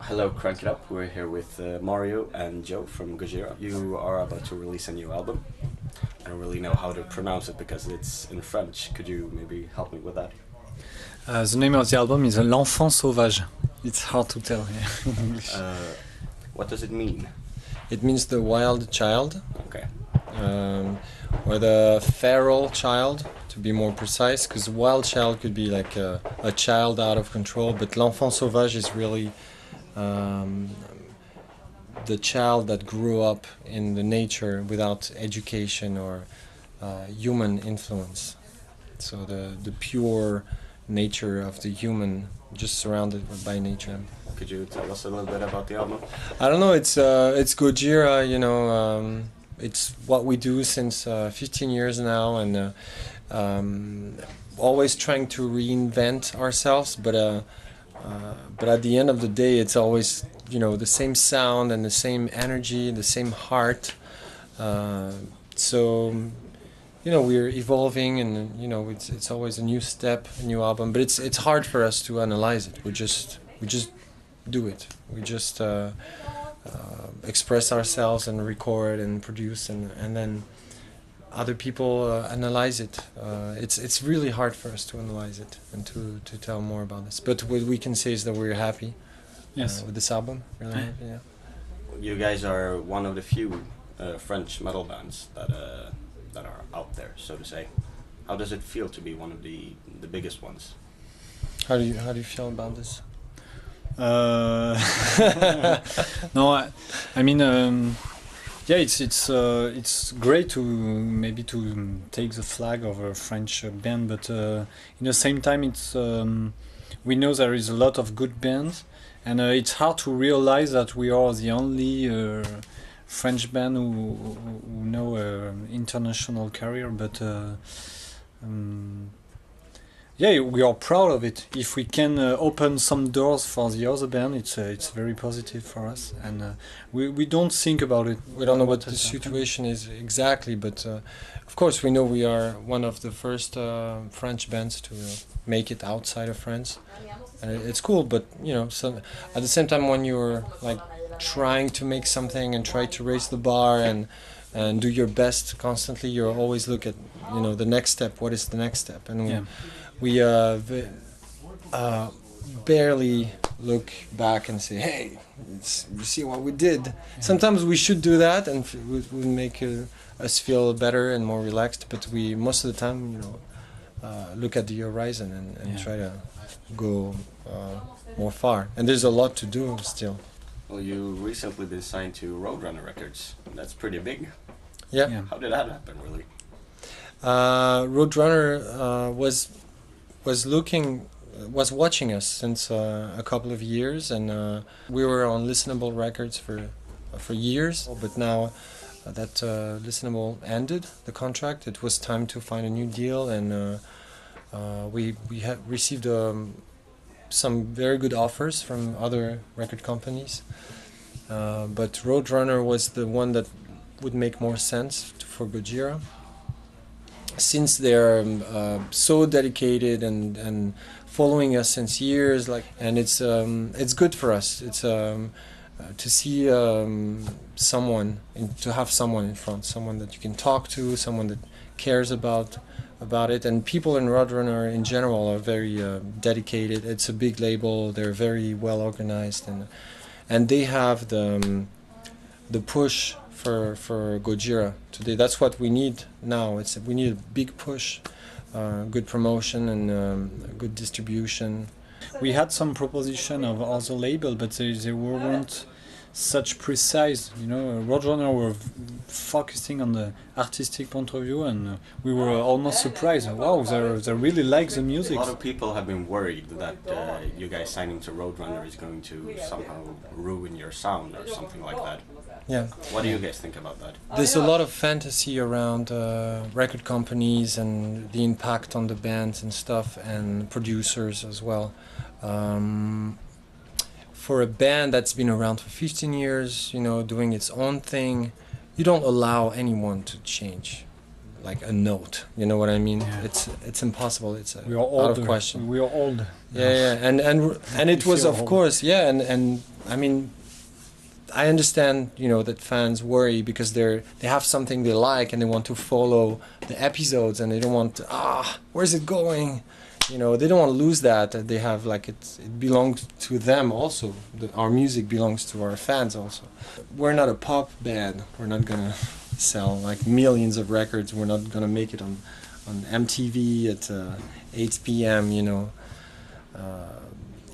Hello, Crank It Up. We're here with uh, Mario and Joe from Gojira. You are about to release a new album. I don't really know how to pronounce it because it's in French. Could you maybe help me with that? Uh, the name of the album is L'Enfant Sauvage. It's hard to tell yeah, in English. Uh, what does it mean? It means the wild child, Okay. um, or the feral child, to be more precise, because wild child could be like a, a child out of control, but l'enfant sauvage is really um, the child that grew up in the nature without education or uh, human influence. So the, the pure nature of the human, just surrounded by nature. Could you tell us a little bit about the album? I don't know. It's uh, it's Gojira. You know, um, it's what we do since uh, 15 years now, and uh, um, always trying to reinvent ourselves. But uh, but at the end of the day, it's always you know the same sound and the same energy, the same heart. Uh, so you know we're evolving, and you know it's it's always a new step, a new album. But it's it's hard for us to analyze it. We just we just do it. We just uh, uh, express ourselves and record and produce, and, and then other people uh, analyze it. Uh, it's it's really hard for us to analyze it and to, to tell more about this. But what we can say is that we're happy yes. uh, with this album. Really happy, yeah. You guys are one of the few uh, French metal bands that uh, that are out there, so to say. How does it feel to be one of the the biggest ones? How do you how do you feel about this? Uh, no, I, I mean, um, yeah, it's it's uh, it's great to maybe to take the flag of a French band, but uh, in the same time, it's um, we know there is a lot of good bands, and uh, it's hard to realize that we are the only uh, French band who, who who know uh, international career, but. Uh, um, yeah, we are proud of it. If we can uh, open some doors for the other band, it's uh, it's very positive for us, and uh, we we don't think about it. We don't know what the situation is exactly, but uh, of course we know we are one of the first uh, French bands to uh, make it outside of France, and it's cool. But you know, so at the same time, when you're like trying to make something and try to raise the bar and and do your best constantly, you always look at you know the next step. What is the next step? And Yeah. we uh, v- uh, barely look back and say, "Hey, it's, you see what we did." Sometimes we should do that, and f- would would make uh, us feel better and more relaxed. But we most of the time, you know, uh, look at the horizon and, and Yeah. try to go uh, more far. And there's a lot to do still. Well, you recently been signed to Roadrunner Records. That's pretty big. Yeah. Yeah. How did that happen, really? Uh, Roadrunner uh, was was looking was watching us since uh, a couple of years, and uh, we were on Listenable Records for for years. But now that uh, Listenable ended the contract, it was time to find a new deal, and uh, uh, we we had received um, some very good offers from other record companies. Uh, but Roadrunner was the one that would make more sense for Gojira since they're um, uh, so dedicated and and following us since years like and it's um, it's good for us. It's um, uh, to see um, someone and to have someone in front someone that you can talk to someone that cares about about it. And people in Roadrunner in general are very uh, dedicated. It's a big label. They're very well organized and and they have the um, the push for for Gojira today. That's what we need now. It's we need a big push, uh, good promotion and um, good distribution. We had some proposition of other label, but they, they weren't such precise. You know, Roadrunner were focusing on the artistic point of view, and uh, we were almost surprised. Wow, they they really like the music. A lot of people have been worried that uh, you guys signing to Roadrunner is going to somehow ruin your sound or something like that. Yeah, What do you guys think about that? there's a lot of fantasy around uh, record companies and the impact on the bands and stuff, and producers as well. Um, for a band that's been around for 15 years, you know, doing its own thing, you don't allow anyone to change, like a note. You know what I mean? Yeah. It's it's impossible. It's a, We are out old. of question. We are old. Yeah, yeah, and and and it was of old. course, yeah, and and I mean, I understand, you know, that fans worry because they're they have something they like and they want to follow the episodes and they don't want to, ah, where's it going? You know, they don't want to lose that. They have like it. It belongs to them also. The, our music belongs to our fans also. We're not a pop band. We're not gonna sell like millions of records. We're not gonna make it on on MTV at uh, 8 p.m. You know, uh,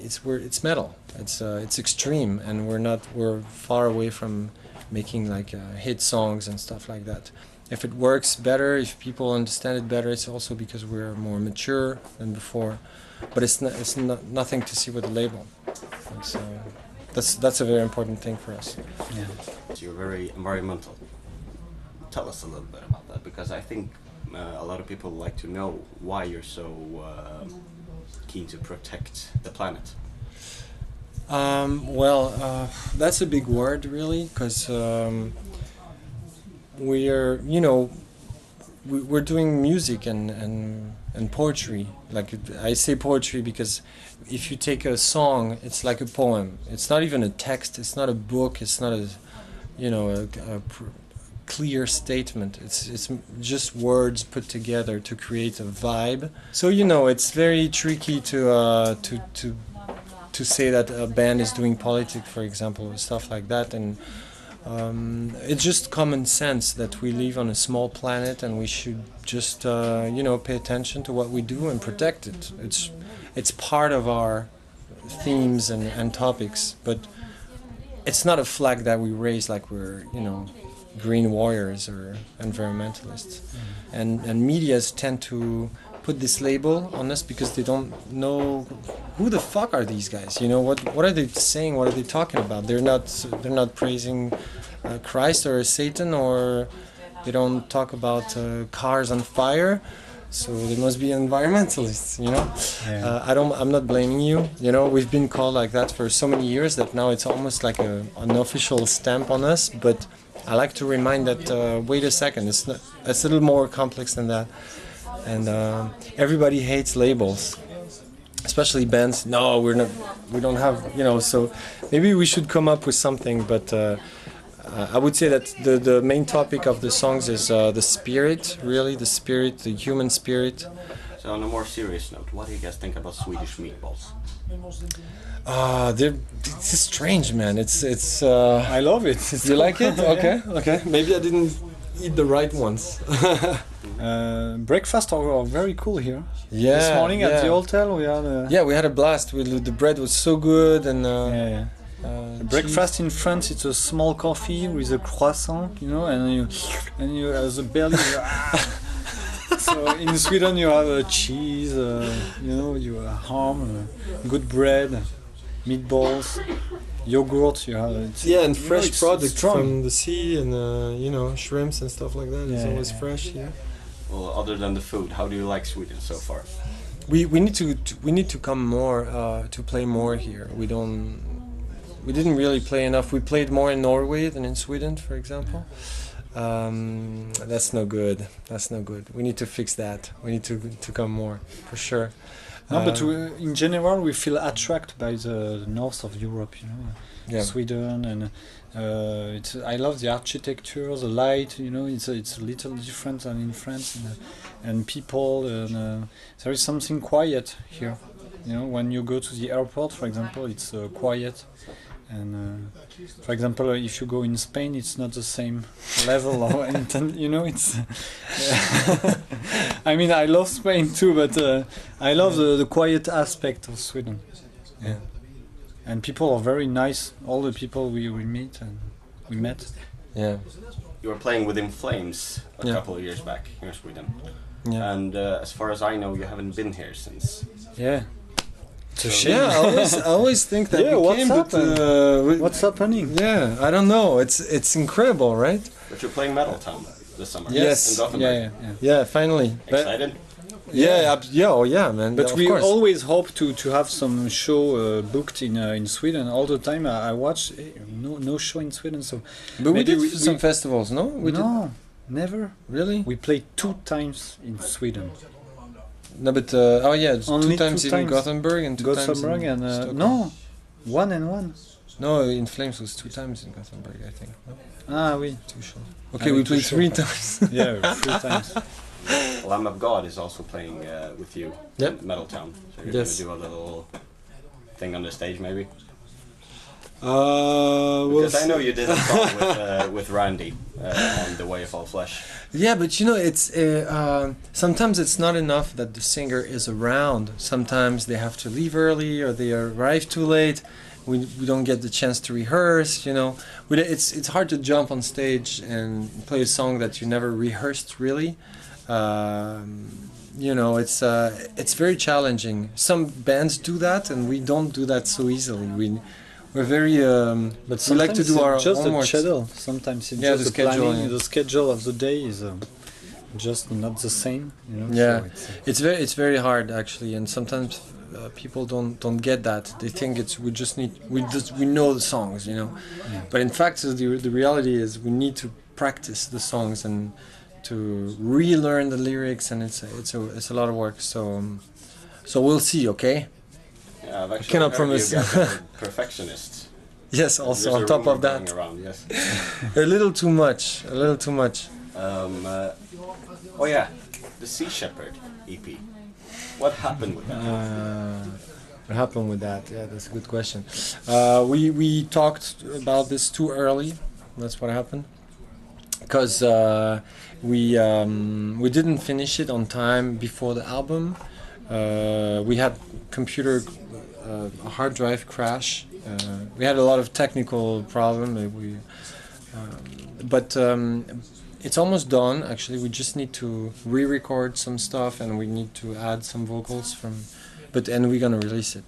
it's we're it's metal. It's uh, it's extreme, and we're not we're far away from making like uh, hit songs and stuff like that. If it works better, if people understand it better, it's also because we're more mature than before. But it's not, it's not nothing to see with the label. It's, uh, that's that's a very important thing for us. Yeah. You're very environmental. Tell us a little bit about that because I think uh, a lot of people like to know why you're so uh, keen to protect the planet. Um, well, uh, that's a big word, really, because um, we are, you know, we, we're doing music and, and and poetry. Like I say poetry because if you take a song, it's like a poem. It's not even a text. It's not a book. It's not a, you know, a, a clear statement. It's it's just words put together to create a vibe. So you know, it's very tricky to uh, to to to say that a band is doing politics, for example, stuff like that, and um, it's just common sense that we live on a small planet and we should just uh, you know pay attention to what we do and protect it. It's it's part of our themes and, and topics, but it's not a flag that we raise like we're you know green warriors or environmentalists. And and media's tend to put this label on us because they don't know who the fuck are these guys. You know what what are they saying? What are they talking about? They're not they're not praising uh, Christ or Satan or they don't talk about uh, cars on fire. So they must be environmentalists, you know. Yeah. Uh, I don't. I'm not blaming you. You know, we've been called like that for so many years that now it's almost like a, an official stamp on us. But I like to remind that uh, wait a second, it's not. It's a little more complex than that. And uh, everybody hates labels, especially bands. No, we're not. We don't have. You know. So maybe we should come up with something. But uh, uh, I would say that the the main topic of the songs is uh, the spirit. Really, the spirit, the human spirit. So on a more serious note, what do you guys think about Swedish meatballs? Ah, they're it's strange, man. It's it's. Uh, I love it. It's you like it? Yeah. Okay, okay. Maybe I didn't eat the right ones. Uh, breakfast are, are very cool here. yeah. this morning yeah. at the hotel we had a, Yeah, we had a blast. We, the bread was so good and. Uh, yeah, yeah. uh, Breakfast in France, it's a small coffee with a croissant, you know, and you and you have the belly. so in Sweden you have a cheese, uh, you know, you have ham, uh, good bread, meatballs, yogurt. You have it's. Yeah, and you know, fresh it's products from the sea and uh, you know shrimps and stuff like that. It's always yeah. fresh. Yeah. Well, other than the food, how do you like Sweden so far? We we need to, to we need to come more uh, to play more here. We don't. We didn't really play enough. We played more in Norway than in Sweden, for example. Um, that's no good. That's no good. We need to fix that. We need to to come more for sure. No, but we, in general we feel attracted by the north of Europe, you know. yeah. Sweden and uh, it's I love the architecture, the light. You know, it's a, it's a little different than in France, and, uh, and people and uh, there is something quiet here. You know, when you go to the airport, for example, it's uh, quiet. And uh, for example, uh, if you go in Spain, it's not the same level of inten- You know, it's. I mean, I love Spain too, but uh, I love the, the quiet aspect of Sweden. Yeah. And people are very nice. All the people we, we meet and we met. Yeah. You were playing with In Flames a Yeah. couple of years back here in Sweden, Yeah. and uh, as far as I know, you haven't been here since. Yeah. It's a So- Yeah, I always, I always think that Yeah, we what's came, but uh, we- What's happening? yeah, I don't know. It's it's incredible, right? But you're playing Metal Town this summer. Yes. In Yeah, yeah, yeah. Yeah, finally. But Excited? yeah, yeah, oh yeah, man. But of we course. always hope to, to have some show uh, booked in uh, in Sweden. All the time I, I watch eh, no no show in Sweden. So but we did we- some we- festivals, no? We no, never. really. We played two times in Sweden. No, but uh, oh yeah, it's Only two times two in times. Gothenburg and two times Gothenburg in and uh, Stockholm. no, one and one. No, In Flames was two times in Gothenburg, I think. No? Ah, oui. Two shows. Okay, Ah, we two played shows. three times. Yeah, three times. Lamb of God is also playing uh, with you Yep. Metal Town. So you're Yes. gonna do a little thing on the stage, maybe. Uh, Because I know you did a song with uh, with Randy uh, on The Way of All Flesh. Yeah, but you know, it's uh, uh, sometimes it's not enough that the singer is around. Sometimes they have to leave early or they arrive too late. We, we don't get the chance to rehearse. You know, we, it's it's hard to jump on stage and play a song that you never rehearsed really. Um, you know, it's uh, it's very challenging. Some bands do that, and we don't do that so easily. We we're very um, But we like to do our just homework. the schedule. Sometimes it's Yeah, just the the, planning. schedule, yeah. The schedule of the day is uh, just not the same. You know. Yeah. So it's, uh, It's very it's very hard actually, and sometimes uh, people don't don't get that. They think it's we just need we just we know the songs, you know. Yeah. But in fact, the the reality is we need to practice the songs and to relearn the lyrics, and it's a, it's a it's a lot of work. So um, so we'll see. Okay. Yeah, I've actually cannot promise. you guys are perfectionists. Yes. Also There's on top of that, Around, yes. a little too much. A little too much. Um, uh, oh yeah, the Sea Shepherd EP. What happened with that? Uh, what happened with that? Yeah, that's a good question. Uh, we we talked about this too early. That's what happened. Because uh, we um, we didn't finish it on time before the album. Uh, we had computer uh, a hard drive crash. Uh, we had a lot of technical problem. uh, We, um, but um, it's almost done. Actually, we just need to re-record some stuff, and we need to add some vocals from. But and we're gonna release it.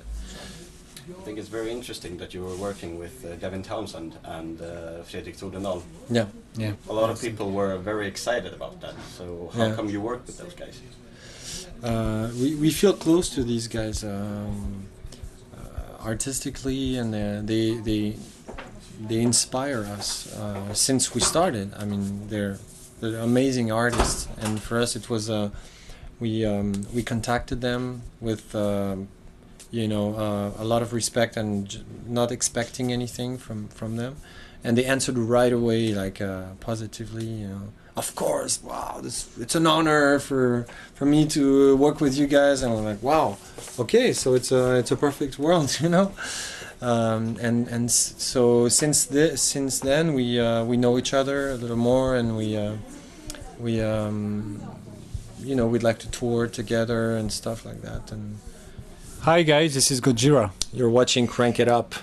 I think it's very interesting that you were working with uh, Devin Townsend and uh, Fredrik Thordendal. Yeah. yeah. A lot of people were very excited about that. So how Yeah. come you worked with those guys? Uh, we, we feel close to these guys um, artistically, and uh, they they they inspire us uh, since we started. I mean, they're they're amazing artists, and for us, it was uh, we um, we contacted them with um, you know uh, a lot of respect and not expecting anything from from them, and they answered right away, like uh, positively, you know. Of course, wow! This it's an honor for for me to work with you guys, and I'm like, wow, okay, so it's a it's a perfect world, you know. Um, and and so since this since then we uh, we know each other a little more, and we uh, we um, you know we'd like to tour together and stuff like that. And Hi guys, this is Gojira. you're watching Crank It Up.